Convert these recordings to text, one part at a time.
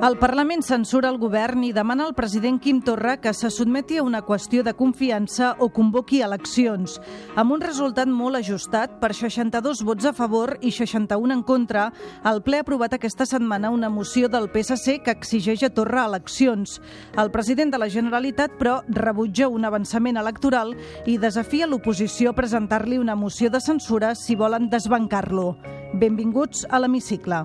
El Parlament censura el govern i demana al president Quim Torra que se sotmeti a una qüestió de confiança o convoqui eleccions. Amb un resultat molt ajustat, per 62 vots a favor i 61 en contra, el ple ha aprovat aquesta setmana una moció del PSC que exigeix a Torra eleccions. El president de la Generalitat, però, rebutja un avançament electoral i desafia l'oposició a presentar-li una moció de censura si volen desbancar-lo. Benvinguts a l'hemicicle.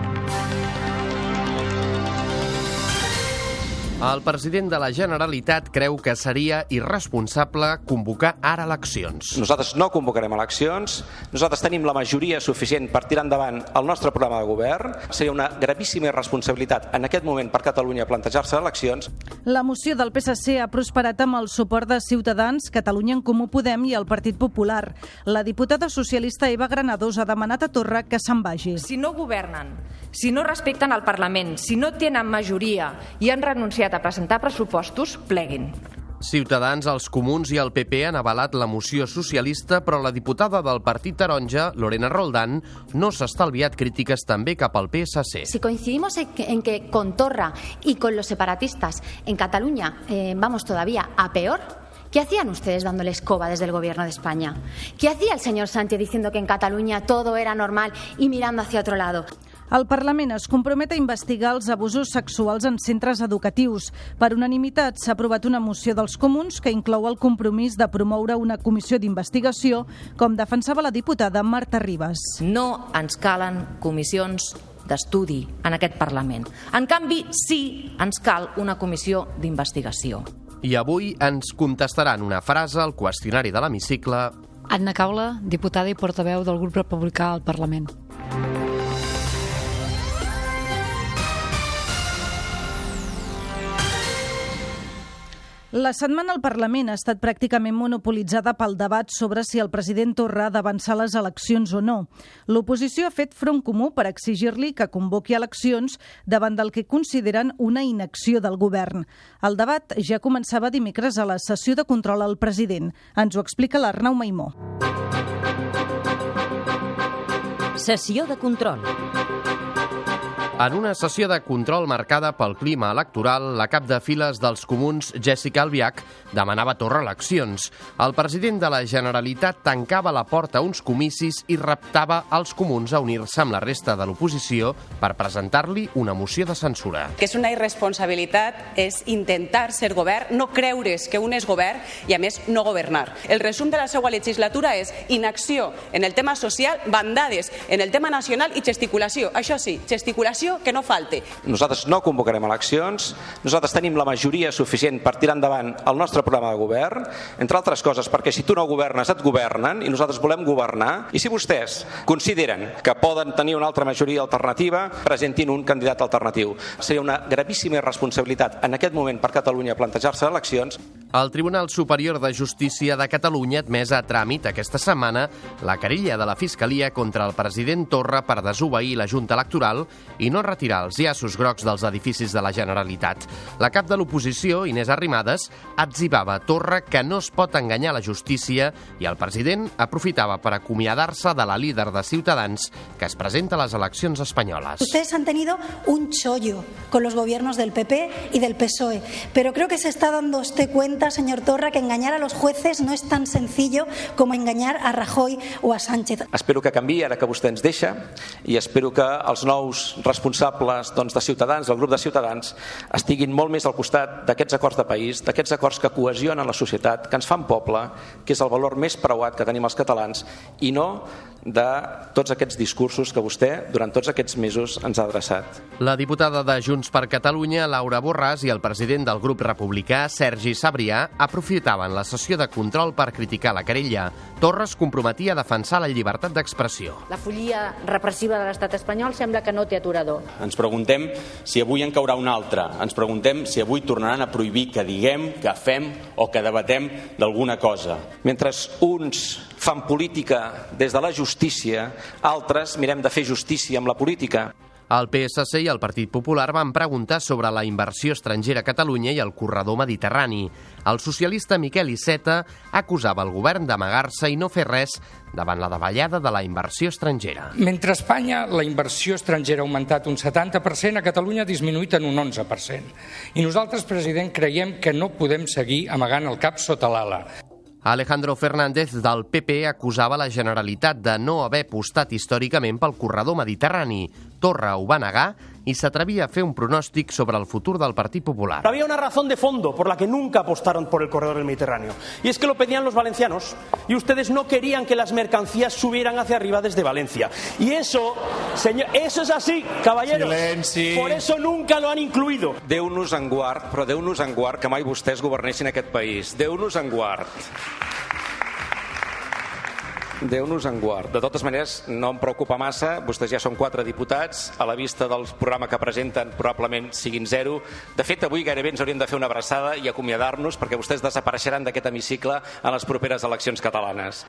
El president de la Generalitat creu que seria irresponsable convocar ara eleccions. Nosaltres no convocarem eleccions, nosaltres tenim la majoria suficient per tirar endavant el nostre programa de govern. Seria una gravíssima irresponsabilitat en aquest moment per Catalunya plantejar-se eleccions. La moció del PSC ha prosperat amb el suport de Ciutadans, Catalunya en Comú Podem i el Partit Popular. La diputada socialista Eva Granados ha demanat a Torra que se'n vagi. Si no governen, si no respecten el Parlament, si no tenen majoria i han renunciat a presentar pressupostos, pleguin. Ciutadans, els comuns i el PP han avalat la moció socialista, però la diputada del Partit Taronja, Lorena Roldán, no s'ha estalviat crítiques també cap al PSC. Si coincidimos en que, en que con Torra y con los separatistas en Cataluña eh, vamos todavía a peor, ¿Qué hacían ustedes dándole escoba desde el Gobierno de España? ¿Qué hacía el señor Sánchez diciendo que en Cataluña todo era normal y mirando hacia otro lado? El Parlament es compromet a investigar els abusos sexuals en centres educatius. Per unanimitat s'ha aprovat una moció dels comuns que inclou el compromís de promoure una comissió d'investigació, com defensava la diputada Marta Ribas. No ens calen comissions d'estudi en aquest Parlament. En canvi, sí ens cal una comissió d'investigació. I avui ens contestaran una frase al qüestionari de l'hemicicle Anna Caula, diputada i portaveu del grup republicà al Parlament. La setmana al Parlament ha estat pràcticament monopolitzada pel debat sobre si el president Torra ha d'avançar les eleccions o no. L'oposició ha fet front comú per exigir-li que convoqui eleccions davant del que consideren una inacció del govern. El debat ja començava dimecres a la sessió de control al president. Ens ho explica l'Arnau Maimó. Sessió de control. En una sessió de control marcada pel clima electoral, la cap de files dels comuns, Jessica Albiach, demanava Torra eleccions. El president de la Generalitat tancava la porta a uns comicis i reptava als comuns a unir-se amb la resta de l'oposició per presentar-li una moció de censura. Que és una irresponsabilitat és intentar ser govern, no creure's que un és govern i, a més, no governar. El resum de la seva legislatura és inacció en el tema social, bandades en el tema nacional i gesticulació. Això sí, gesticulació que no falte. Nosaltres no convocarem eleccions, nosaltres tenim la majoria suficient per tirar endavant el nostre programa de govern, entre altres coses perquè si tu no governes et governen i nosaltres volem governar i si vostès consideren que poden tenir una altra majoria alternativa, presentin un candidat alternatiu. Seria una gravíssima irresponsabilitat en aquest moment per Catalunya plantejar-se eleccions. El Tribunal Superior de Justícia de Catalunya ha admès a tràmit aquesta setmana la querella de la Fiscalia contra el president Torra per desobeir la Junta Electoral i no retirar els llaços grocs dels edificis de la Generalitat. La cap de l'oposició, Inés Arrimadas, atzivava a Torra que no es pot enganyar la justícia i el president aprofitava per acomiadar-se de la líder de Ciutadans que es presenta a les eleccions espanyoles. Ustedes han tenido un chollo con los gobiernos del PP y del PSOE, pero creo que se está dando usted cuenta, señor Torra, que engañar a los jueces no es tan sencillo como engañar a Rajoy o a Sánchez. Espero que canvi ara que vostè ens deixa i espero que els nous responsables doncs, de Ciutadans, del grup de Ciutadans, estiguin molt més al costat d'aquests acords de país, d'aquests acords que cohesionen la societat, que ens fan poble, que és el valor més preuat que tenim els catalans, i no de tots aquests discursos que vostè durant tots aquests mesos ens ha adreçat. La diputada de Junts per Catalunya, Laura Borràs, i el president del grup republicà, Sergi Sabrià, aprofitaven la sessió de control per criticar la querella. Torres comprometia a defensar la llibertat d'expressió. La follia repressiva de l'estat espanyol sembla que no té aturador. Ens preguntem si avui en caurà un altre. Ens preguntem si avui tornaran a prohibir que diguem, que fem o que debatem d'alguna cosa. Mentre uns fan política des de la justícia, altres mirem de fer justícia amb la política. El PSC i el Partit Popular van preguntar sobre la inversió estrangera a Catalunya i el corredor mediterrani. El socialista Miquel Iceta acusava el govern d'amagar-se i no fer res davant la davallada de la inversió estrangera. Mentre a Espanya la inversió estrangera ha augmentat un 70%, a Catalunya ha disminuït en un 11%. I nosaltres, president, creiem que no podem seguir amagant el cap sota l'ala. Alejandro Fernández del PP acusava la Generalitat de no haver apostat històricament pel corredor mediterrani. Torra ho va negar y se atrevía a hacer un pronòstic sobre el futur del Partit Popular. Había una razón de fondo por la que nunca apostaron por el corredor del Mediterráneo. Y es que lo pedían los valencianos. Y ustedes no querían que las mercancías subieran hacia arriba desde Valencia. Y eso, señor, eso es así, caballeros. Silenci. Por eso nunca lo han incluido. Déu-nos en guard, però Déu-nos en guard que mai vostès governessin aquest país. Déu-nos en guard. Déu-nos en guard. De totes maneres, no em preocupa massa, vostès ja són quatre diputats, a la vista del programa que presenten probablement siguin zero. De fet, avui gairebé ens hauríem de fer una abraçada i acomiadar-nos perquè vostès desapareixeran d'aquest hemicicle en les properes eleccions catalanes.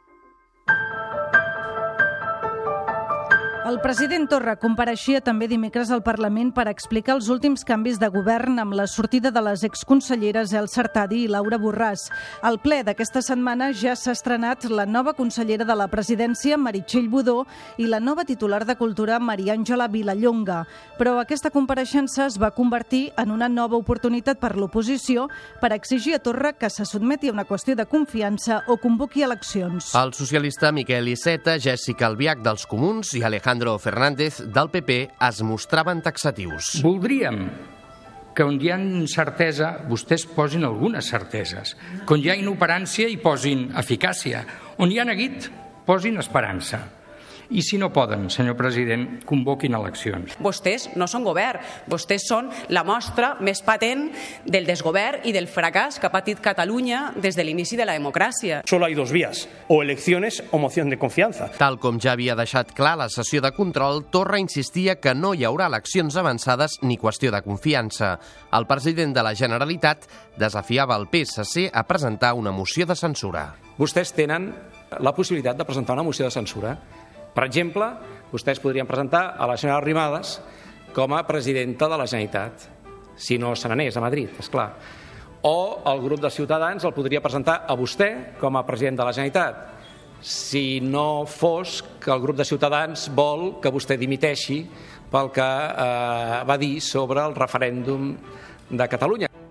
El president Torra compareixia també dimecres al Parlament per explicar els últims canvis de govern amb la sortida de les exconselleres El Sartadi i Laura Borràs. Al ple d'aquesta setmana ja s'ha estrenat la nova consellera de la presidència, Meritxell Budó, i la nova titular de Cultura, Maria Àngela Vilallonga. Però aquesta compareixença es va convertir en una nova oportunitat per l'oposició per exigir a Torra que se sotmeti a una qüestió de confiança o convoqui eleccions. El socialista Miquel Iceta, Jessica Albiach dels Comuns i Alejandro Alejandro Fernández del PP es mostraven taxatius. Voldríem que on hi ha incertesa vostès posin algunes certeses, que on hi ha inoperància hi posin eficàcia, on hi ha neguit posin esperança. I si no poden, senyor president, convoquin eleccions. Vostès no són govern, vostès són la mostra més patent del desgovern i del fracàs que ha patit Catalunya des de l'inici de la democràcia. Solo hay dos vías, o elecciones o moción de confianza. Tal com ja havia deixat clar la sessió de control, Torra insistia que no hi haurà eleccions avançades ni qüestió de confiança. El president de la Generalitat desafiava el PSC a presentar una moció de censura. Vostès tenen la possibilitat de presentar una moció de censura per exemple, vostès podrien presentar a la senyora Arrimadas com a presidenta de la Generalitat, si no se n'anés a Madrid, és clar. O el grup de Ciutadans el podria presentar a vostè com a president de la Generalitat, si no fos que el grup de Ciutadans vol que vostè dimiteixi pel que eh, va dir sobre el referèndum de Catalunya.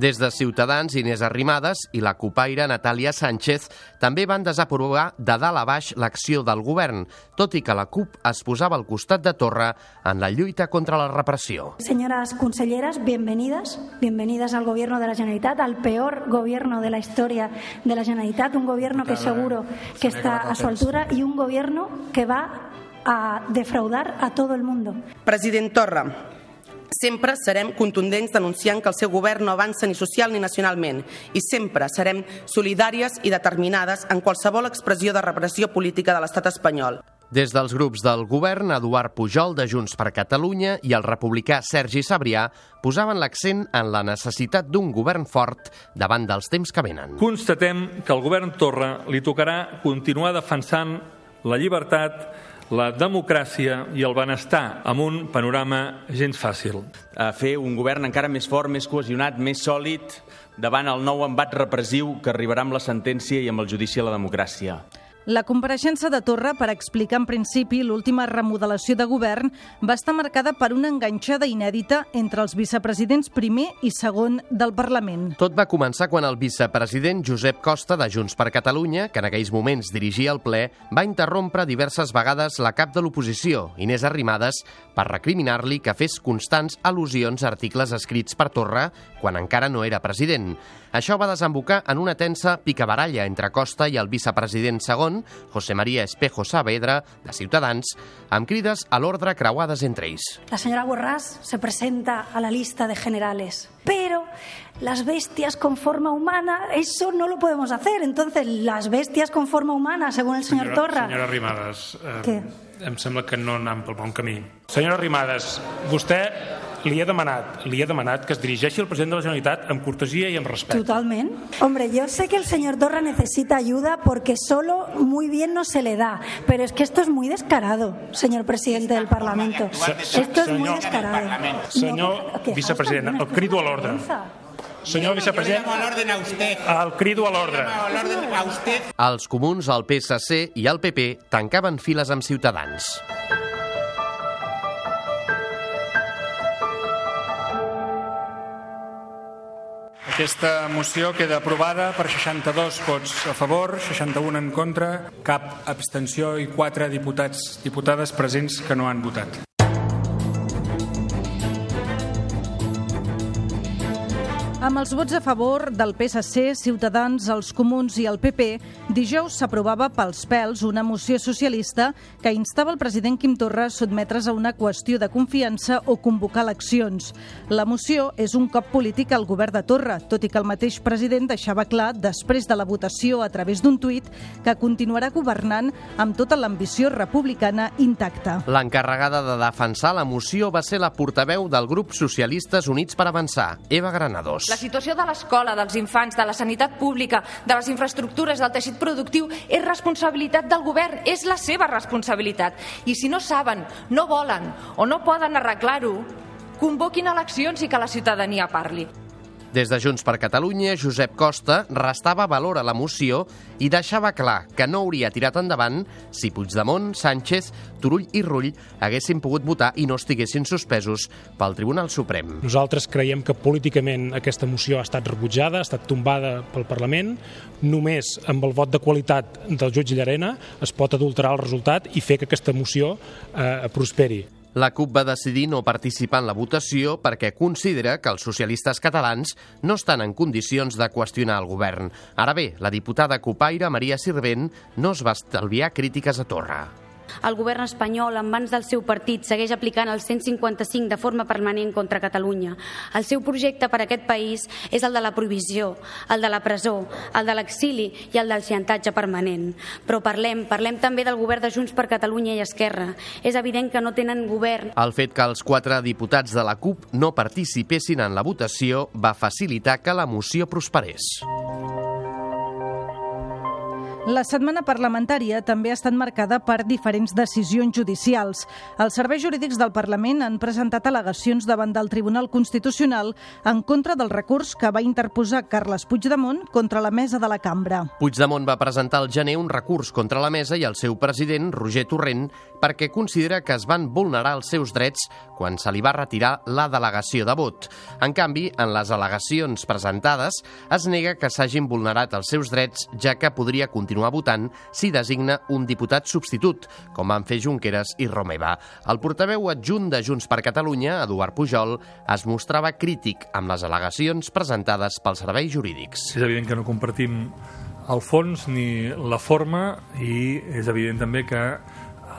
Des de Ciutadans, Inés Arrimadas i la copaire Natàlia Sánchez també van desaprovar de dalt a baix l'acció del govern, tot i que la CUP es posava al costat de Torra en la lluita contra la repressió. Señoras conselleras, bienvenidas, bienvenidas al gobierno de la Generalitat, al peor gobierno de la historia de la Generalitat, un gobierno que seguro que está a su altura y un gobierno que va a defraudar a todo el mundo. President Torra, Sempre serem contundents denunciant que el seu govern no avança ni social ni nacionalment i sempre serem solidàries i determinades en qualsevol expressió de repressió política de l'estat espanyol. Des dels grups del govern, Eduard Pujol de Junts per Catalunya i el republicà Sergi Sabrià posaven l'accent en la necessitat d'un govern fort davant dels temps que venen. Constatem que al govern Torra li tocarà continuar defensant la llibertat, la democràcia i el benestar amb un panorama gens fàcil. A fer un govern encara més fort, més cohesionat, més sòlid davant el nou embat repressiu que arribarà amb la sentència i amb el judici a la democràcia. La compareixença de Torra per explicar en principi l'última remodelació de govern va estar marcada per una enganxada inèdita entre els vicepresidents primer i segon del Parlament. Tot va començar quan el vicepresident Josep Costa de Junts per Catalunya, que en aquells moments dirigia el ple, va interrompre diverses vegades la cap de l'oposició, Inés Arrimadas, per recriminar-li que fes constants al·lusions a articles escrits per Torra quan encara no era president. Això va desembocar en una tensa picabaralla entre Costa i el vicepresident segon, José María Espejo Saavedra, de Ciutadans, amb crides a l'ordre creuades entre ells. La señora Borràs se presenta a la lista de generales, pero las bestias con forma humana, eso no lo podemos hacer. Entonces, las bestias con forma humana, según el señor senyora, Torra... Senyora Arrimadas, eh, Què? em sembla que no anem pel bon camí. Senyora Arrimadas, vostè li he demanat, li he demanat que es dirigeixi al president de la Generalitat amb cortesia i amb respecte. Totalmente. Hombre, yo sé que el señor Torra necesita ayuda porque solo muy bien no se le da, pero es que esto es muy descarado, señor presidente del Parlamento. Esto es muy descarado. Senyor vicepresident, el crido a l'ordre. Senyor vicepresident, el crido a l'ordre. Els comuns, el PSC i el PP tancaven files amb Ciutadans. Aquesta moció queda aprovada per 62 vots a favor, 61 en contra, cap abstenció i 4 diputats diputades presents que no han votat. Amb els vots a favor del PSC, Ciutadans, els Comuns i el PP, dijous s'aprovava pels pèls una moció socialista que instava el president Quim Torra a sotmetre's a una qüestió de confiança o convocar eleccions. La moció és un cop polític al govern de Torra, tot i que el mateix president deixava clar, després de la votació a través d'un tuit, que continuarà governant amb tota l'ambició republicana intacta. L'encarregada de defensar la moció va ser la portaveu del grup Socialistes Units per Avançar, Eva Granados. La situació de l'escola, dels infants, de la sanitat pública, de les infraestructures, del teixit productiu, és responsabilitat del govern, és la seva responsabilitat. I si no saben, no volen o no poden arreglar-ho, convoquin eleccions i que la ciutadania parli. Des de Junts per Catalunya, Josep Costa restava valor a la moció i deixava clar que no hauria tirat endavant si Puigdemont, Sánchez, Turull i Rull haguessin pogut votar i no estiguessin suspesos pel Tribunal Suprem. Nosaltres creiem que políticament aquesta moció ha estat rebutjada, ha estat tombada pel Parlament. Només amb el vot de qualitat del jutge Llarena es pot adulterar el resultat i fer que aquesta moció eh, prosperi. La CUP va decidir no participar en la votació perquè considera que els socialistes catalans no estan en condicions de qüestionar el govern. Ara bé, la diputada cupaire Maria Sirvent no es va estalviar crítiques a Torra. El govern espanyol, en mans del seu partit, segueix aplicant el 155 de forma permanent contra Catalunya. El seu projecte per a aquest país és el de la provisió, el de la presó, el de l'exili i el del xantatge permanent. Però parlem, parlem també del govern de Junts per Catalunya i Esquerra. És evident que no tenen govern. El fet que els quatre diputats de la CUP no participessin en la votació va facilitar que la moció prosperés. La setmana parlamentària també ha estat marcada per diferents decisions judicials. Els serveis jurídics del Parlament han presentat al·legacions davant del Tribunal Constitucional en contra del recurs que va interposar Carles Puigdemont contra la mesa de la cambra. Puigdemont va presentar al gener un recurs contra la mesa i el seu president, Roger Torrent, perquè considera que es van vulnerar els seus drets quan se li va retirar la delegació de vot. En canvi, en les al·legacions presentades es nega que s'hagin vulnerat els seus drets, ja que podria continuar votant si designa un diputat substitut, com van fer Junqueras i Romeva. El portaveu adjunt de Junts per Catalunya, Eduard Pujol, es mostrava crític amb les al·legacions presentades pels serveis jurídics. És evident que no compartim el fons ni la forma i és evident també que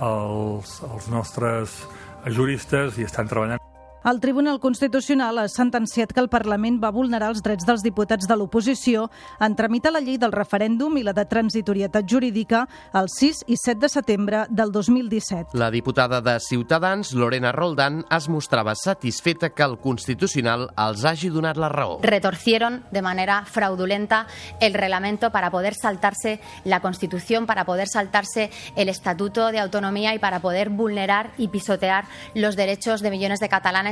els, els nostres juristes hi estan treballant. El Tribunal Constitucional ha sentenciat que el Parlament va vulnerar els drets dels diputats de l'oposició en tramitar la llei del referèndum i la de transitorietat jurídica el 6 i 7 de setembre del 2017. La diputada de Ciutadans, Lorena Roldán, es mostrava satisfeta que el Constitucional els hagi donat la raó. Retorcieron de manera fraudulenta el reglamento para poder saltarse la Constitución, para poder saltarse el Estatuto de Autonomía y para poder vulnerar y pisotear los derechos de millones de catalanes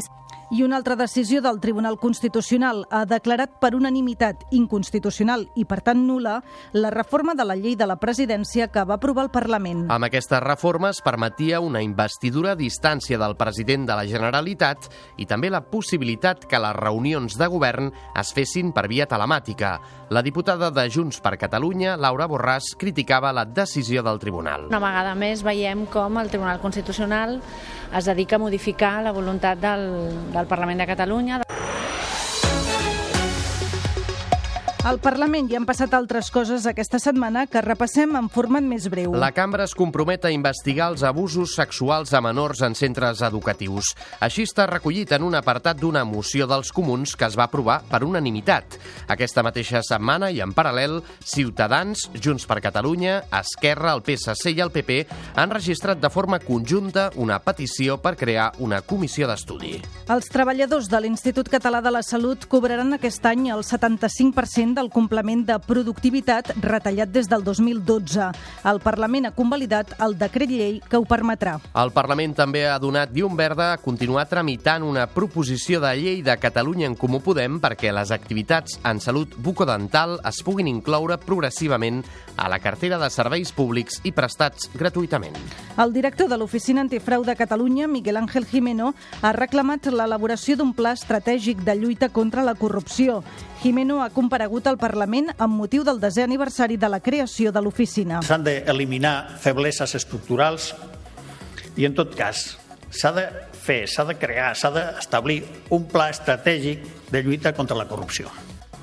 I una altra decisió del Tribunal Constitucional ha declarat per unanimitat inconstitucional i, per tant, nula la reforma de la llei de la presidència que va aprovar el Parlament. Amb aquesta reforma es permetia una investidura a distància del president de la Generalitat i també la possibilitat que les reunions de govern es fessin per via telemàtica. La diputada de Junts per Catalunya, Laura Borràs, criticava la decisió del tribunal. Una vegada més veiem com el Tribunal Constitucional es dedica a modificar la voluntat del, del Parlament de Catalunya. Al Parlament hi han passat altres coses aquesta setmana que repassem en format més breu. La cambra es compromet a investigar els abusos sexuals a menors en centres educatius. Així està recollit en un apartat d'una moció dels comuns que es va aprovar per unanimitat. Aquesta mateixa setmana i en paral·lel, Ciutadans, Junts per Catalunya, Esquerra, el PSC i el PP han registrat de forma conjunta una petició per crear una comissió d'estudi. Els treballadors de l'Institut Català de la Salut cobraran aquest any el 75% del complement de productivitat retallat des del 2012. El Parlament ha convalidat el decret llei que ho permetrà. El Parlament també ha donat llum verda a continuar tramitant una proposició de llei de Catalunya en Comú Podem perquè les activitats en salut bucodental es puguin incloure progressivament a la cartera de serveis públics i prestats gratuïtament. El director de l'Oficina Antifrau de Catalunya, Miguel Ángel Jimeno, ha reclamat l'elaboració d'un pla estratègic de lluita contra la corrupció. Jimeno ha comparegut al Parlament amb motiu del desè aniversari de la creació de l'oficina. S'han d'eliminar febleses estructurals i, en tot cas, s'ha de fer, s'ha de crear, s'ha d'establir un pla estratègic de lluita contra la corrupció.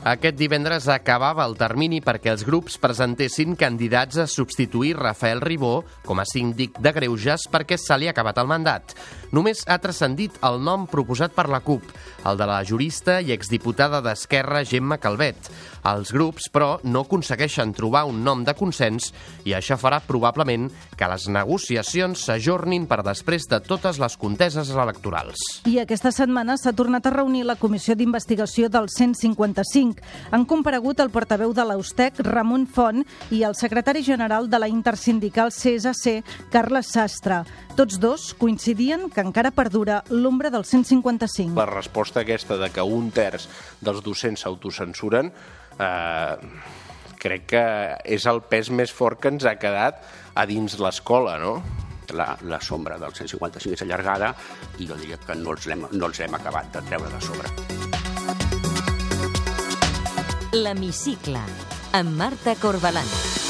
Aquest divendres acabava el termini perquè els grups presentessin candidats a substituir Rafael Ribó com a síndic de Greuges perquè se li ha acabat el mandat. Només ha transcendit el nom proposat per la CUP, el de la jurista i exdiputada d'Esquerra Gemma Calvet. Els grups, però, no aconsegueixen trobar un nom de consens i això farà probablement que les negociacions s'ajornin per després de totes les conteses electorals. I aquesta setmana s'ha tornat a reunir la Comissió d'Investigació del 155. Han comparegut el portaveu de l'Austec, Ramon Font, i el secretari general de la intersindical CSC, Carles Sastre. Tots dos coincidien que encara perdura l'ombra del 155. La resposta aquesta de que un terç dels docents s'autocensuren eh, crec que és el pes més fort que ens ha quedat a dins l'escola, no? La, la sombra del 155 és allargada i jo diria que no els hem, no els hem acabat de treure de sobre. L'Hemicicle, amb Marta Corbalan.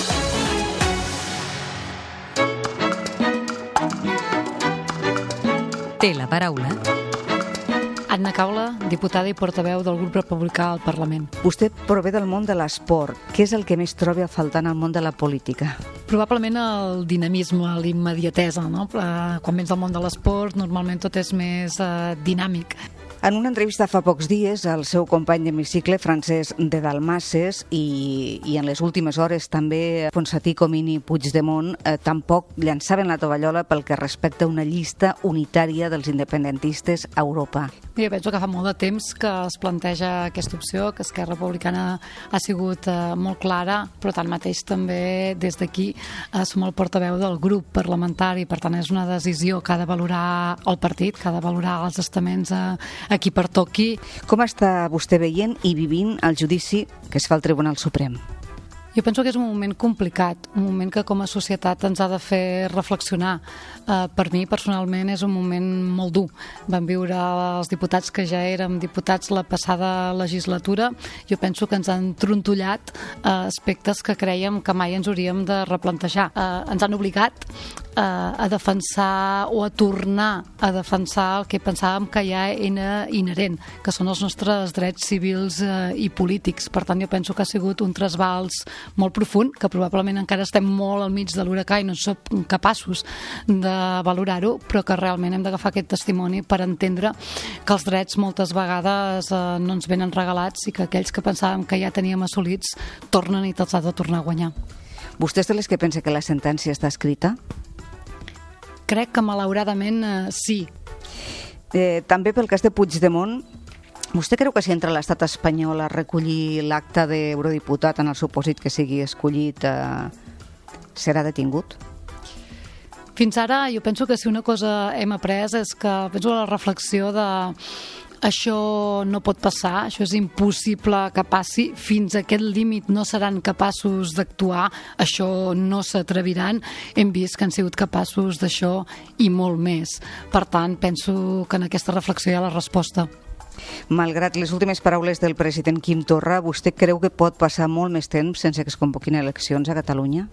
Té la paraula Anna Caula, diputada i portaveu del grup republicà al Parlament. Vostè prové del món de l'esport. Què és el que més trobi a faltar en el món de la política? Probablement el dinamisme, l'immediatesa, no? Quan vens del món de l'esport, normalment tot és més eh, dinàmic. En una entrevista fa pocs dies, el seu company d'hemicicle, Francesc de Dalmases, i, i en les últimes hores també Ponsatí, Comini, Puigdemont, eh, tampoc llançaven la tovallola pel que respecta a una llista unitària dels independentistes a Europa. Jo penso que fa molt de temps que es planteja aquesta opció, que Esquerra Republicana ha sigut eh, molt clara, però tanmateix també des d'aquí eh, som el portaveu del grup parlamentari, per tant és una decisió que ha de valorar el partit, que ha de valorar els estaments a, a qui pertoqui. Com està vostè veient i vivint el judici que es fa al Tribunal Suprem? Jo penso que és un moment complicat, un moment que com a societat ens ha de fer reflexionar. Uh, per mi, personalment, és un moment molt dur. Vam viure els diputats que ja érem diputats la passada legislatura. Jo penso que ens han trontollat uh, aspectes que creiem que mai ens hauríem de replantejar. Uh, ens han obligat uh, a defensar o a tornar a defensar el que pensàvem que ja era inherent, que són els nostres drets civils uh, i polítics. Per tant, jo penso que ha sigut un trasbals molt profund, que probablement encara estem molt al mig de l'huracà i no som capaços de valorar-ho, però que realment hem d'agafar aquest testimoni per entendre que els drets moltes vegades eh, no ens venen regalats i que aquells que pensàvem que ja teníem assolits tornen i te'ls ha de tornar a guanyar. Vostè és de les que pensa que la sentència està escrita? Crec que malauradament eh, sí. Eh, també pel cas de Puigdemont, Vostè creu que si entra l'estat espanyol a recollir l'acte d'eurodiputat en el supòsit que sigui escollit eh, serà detingut? Fins ara jo penso que si una cosa hem après és que penso la reflexió de això no pot passar, això és impossible que passi, fins a aquest límit no seran capaços d'actuar, això no s'atreviran, hem vist que han sigut capaços d'això i molt més. Per tant, penso que en aquesta reflexió hi ha la resposta. Malgrat les últimes paraules del president Quim Torra, vostè creu que pot passar molt més temps sense que es convoquin eleccions a Catalunya?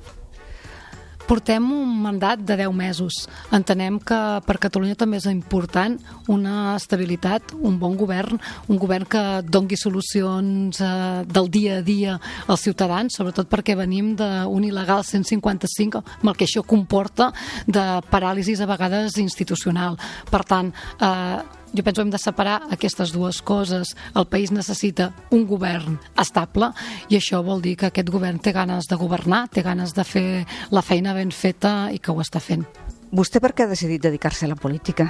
Portem un mandat de 10 mesos. Entenem que per Catalunya també és important una estabilitat, un bon govern, un govern que dongui solucions eh, del dia a dia als ciutadans, sobretot perquè venim d'un il·legal 155, amb el que això comporta de paràlisis a vegades institucional. Per tant, eh, jo penso que hem de separar aquestes dues coses. El país necessita un govern estable i això vol dir que aquest govern té ganes de governar, té ganes de fer la feina ben feta i que ho està fent. Vostè per què ha decidit dedicar-se a la política?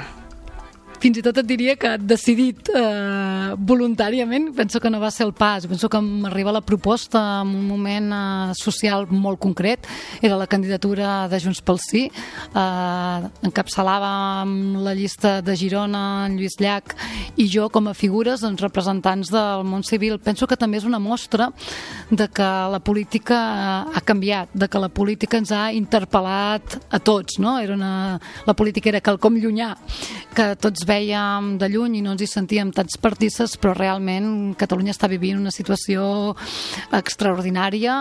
Fins i tot et diria que decidit eh, voluntàriament, penso que no va ser el pas, penso que m'arriba la proposta en un moment eh, social molt concret, era la candidatura de Junts pel Sí, eh, encapçalàvem la llista de Girona, en Lluís Llach i jo com a figures, doncs, representants del món civil. Penso que també és una mostra de que la política ha canviat, de que la política ens ha interpel·lat a tots, no? Era una, la política era quelcom llunyà, que tots veiem de lluny i no ens hi sentíem tants partistes, però realment Catalunya està vivint una situació extraordinària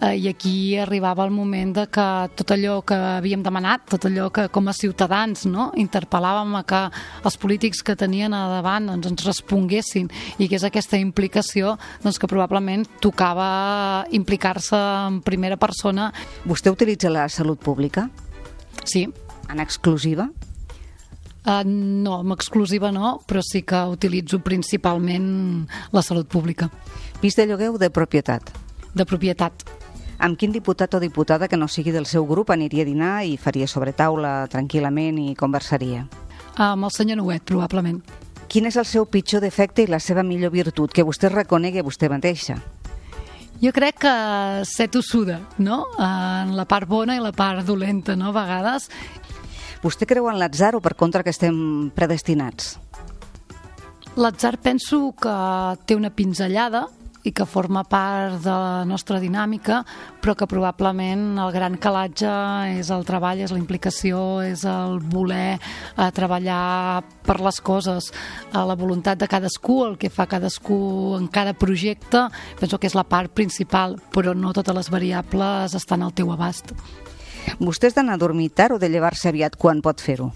eh, i aquí arribava el moment de que tot allò que havíem demanat, tot allò que com a ciutadans no, interpel·làvem a que els polítics que tenien a davant doncs, ens responguessin i que és aquesta implicació doncs, que probablement tocava implicar-se en primera persona. Vostè utilitza la salut pública? Sí. En exclusiva? Uh, no, amb exclusiva no, però sí que utilitzo principalment la salut pública. Pis de lloguer o de propietat? De propietat. Amb quin diputat o diputada que no sigui del seu grup aniria a dinar i faria sobre taula tranquil·lament i conversaria? Amb el senyor Nuet, probablement. Quin és el seu pitjor defecte i la seva millor virtut, que vostè reconegui a vostè mateixa? Jo crec que ser tossuda, no? En la part bona i la part dolenta, no? A vegades. Vostè creu en l'atzar o per contra que estem predestinats? L'atzar penso que té una pinzellada i que forma part de la nostra dinàmica, però que probablement el gran calatge és el treball, és la implicació, és el voler eh, treballar per les coses, a la voluntat de cadascú, el que fa cadascú en cada projecte, penso que és la part principal, però no totes les variables estan al teu abast. Vostè és d'anar a dormir tard o de llevar-se aviat quan pot fer-ho?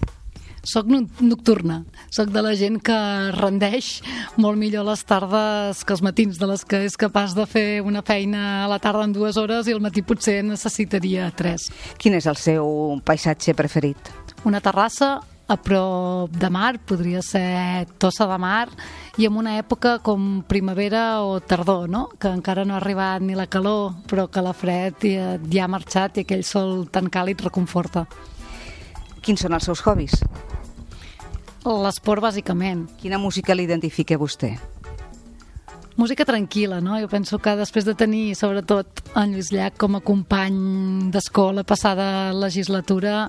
Soc nocturna, soc de la gent que rendeix molt millor les tardes que els matins, de les que és capaç de fer una feina a la tarda en dues hores i al matí potser necessitaria tres. Quin és el seu paisatge preferit? Una terrassa a prop de mar, podria ser Tossa de Mar, i en una època com primavera o tardor, no? que encara no ha arribat ni la calor, però que la fred ja, ja ha marxat i aquell sol tan càlid reconforta. Quins són els seus hobbies? L'esport, bàsicament. Quina música l'identifica vostè? Música tranquil·la, no? Jo penso que després de tenir, sobretot, en Lluís Llach com a company d'escola passada legislatura,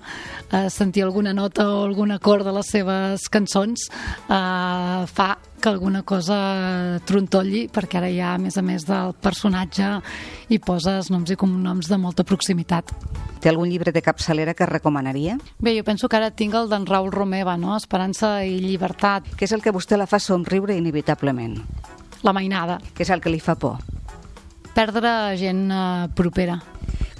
eh, sentir alguna nota o algun acord de les seves cançons eh, fa que alguna cosa trontolli, perquè ara ja, a més a més del personatge, hi poses noms i cognoms de molta proximitat. Té algun llibre de capçalera que recomanaria? Bé, jo penso que ara tinc el d'en Raül Romeva, no? Esperança i llibertat. Què és el que vostè la fa somriure inevitablement? La mainada. Què és el que li fa por? Perdre gent eh, propera.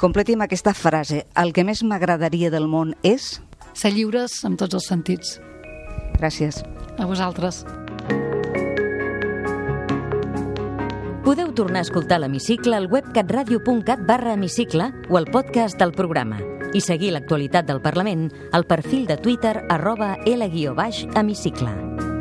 Completi amb aquesta frase. El que més m'agradaria del món és... Ser lliures amb tots els sentits. Gràcies. A vosaltres. Podeu tornar a escoltar l'Hemicicle al web catradio.cat barra hemicicle o al podcast del programa i seguir l'actualitat del Parlament al perfil de Twitter arroba L-hemicicle.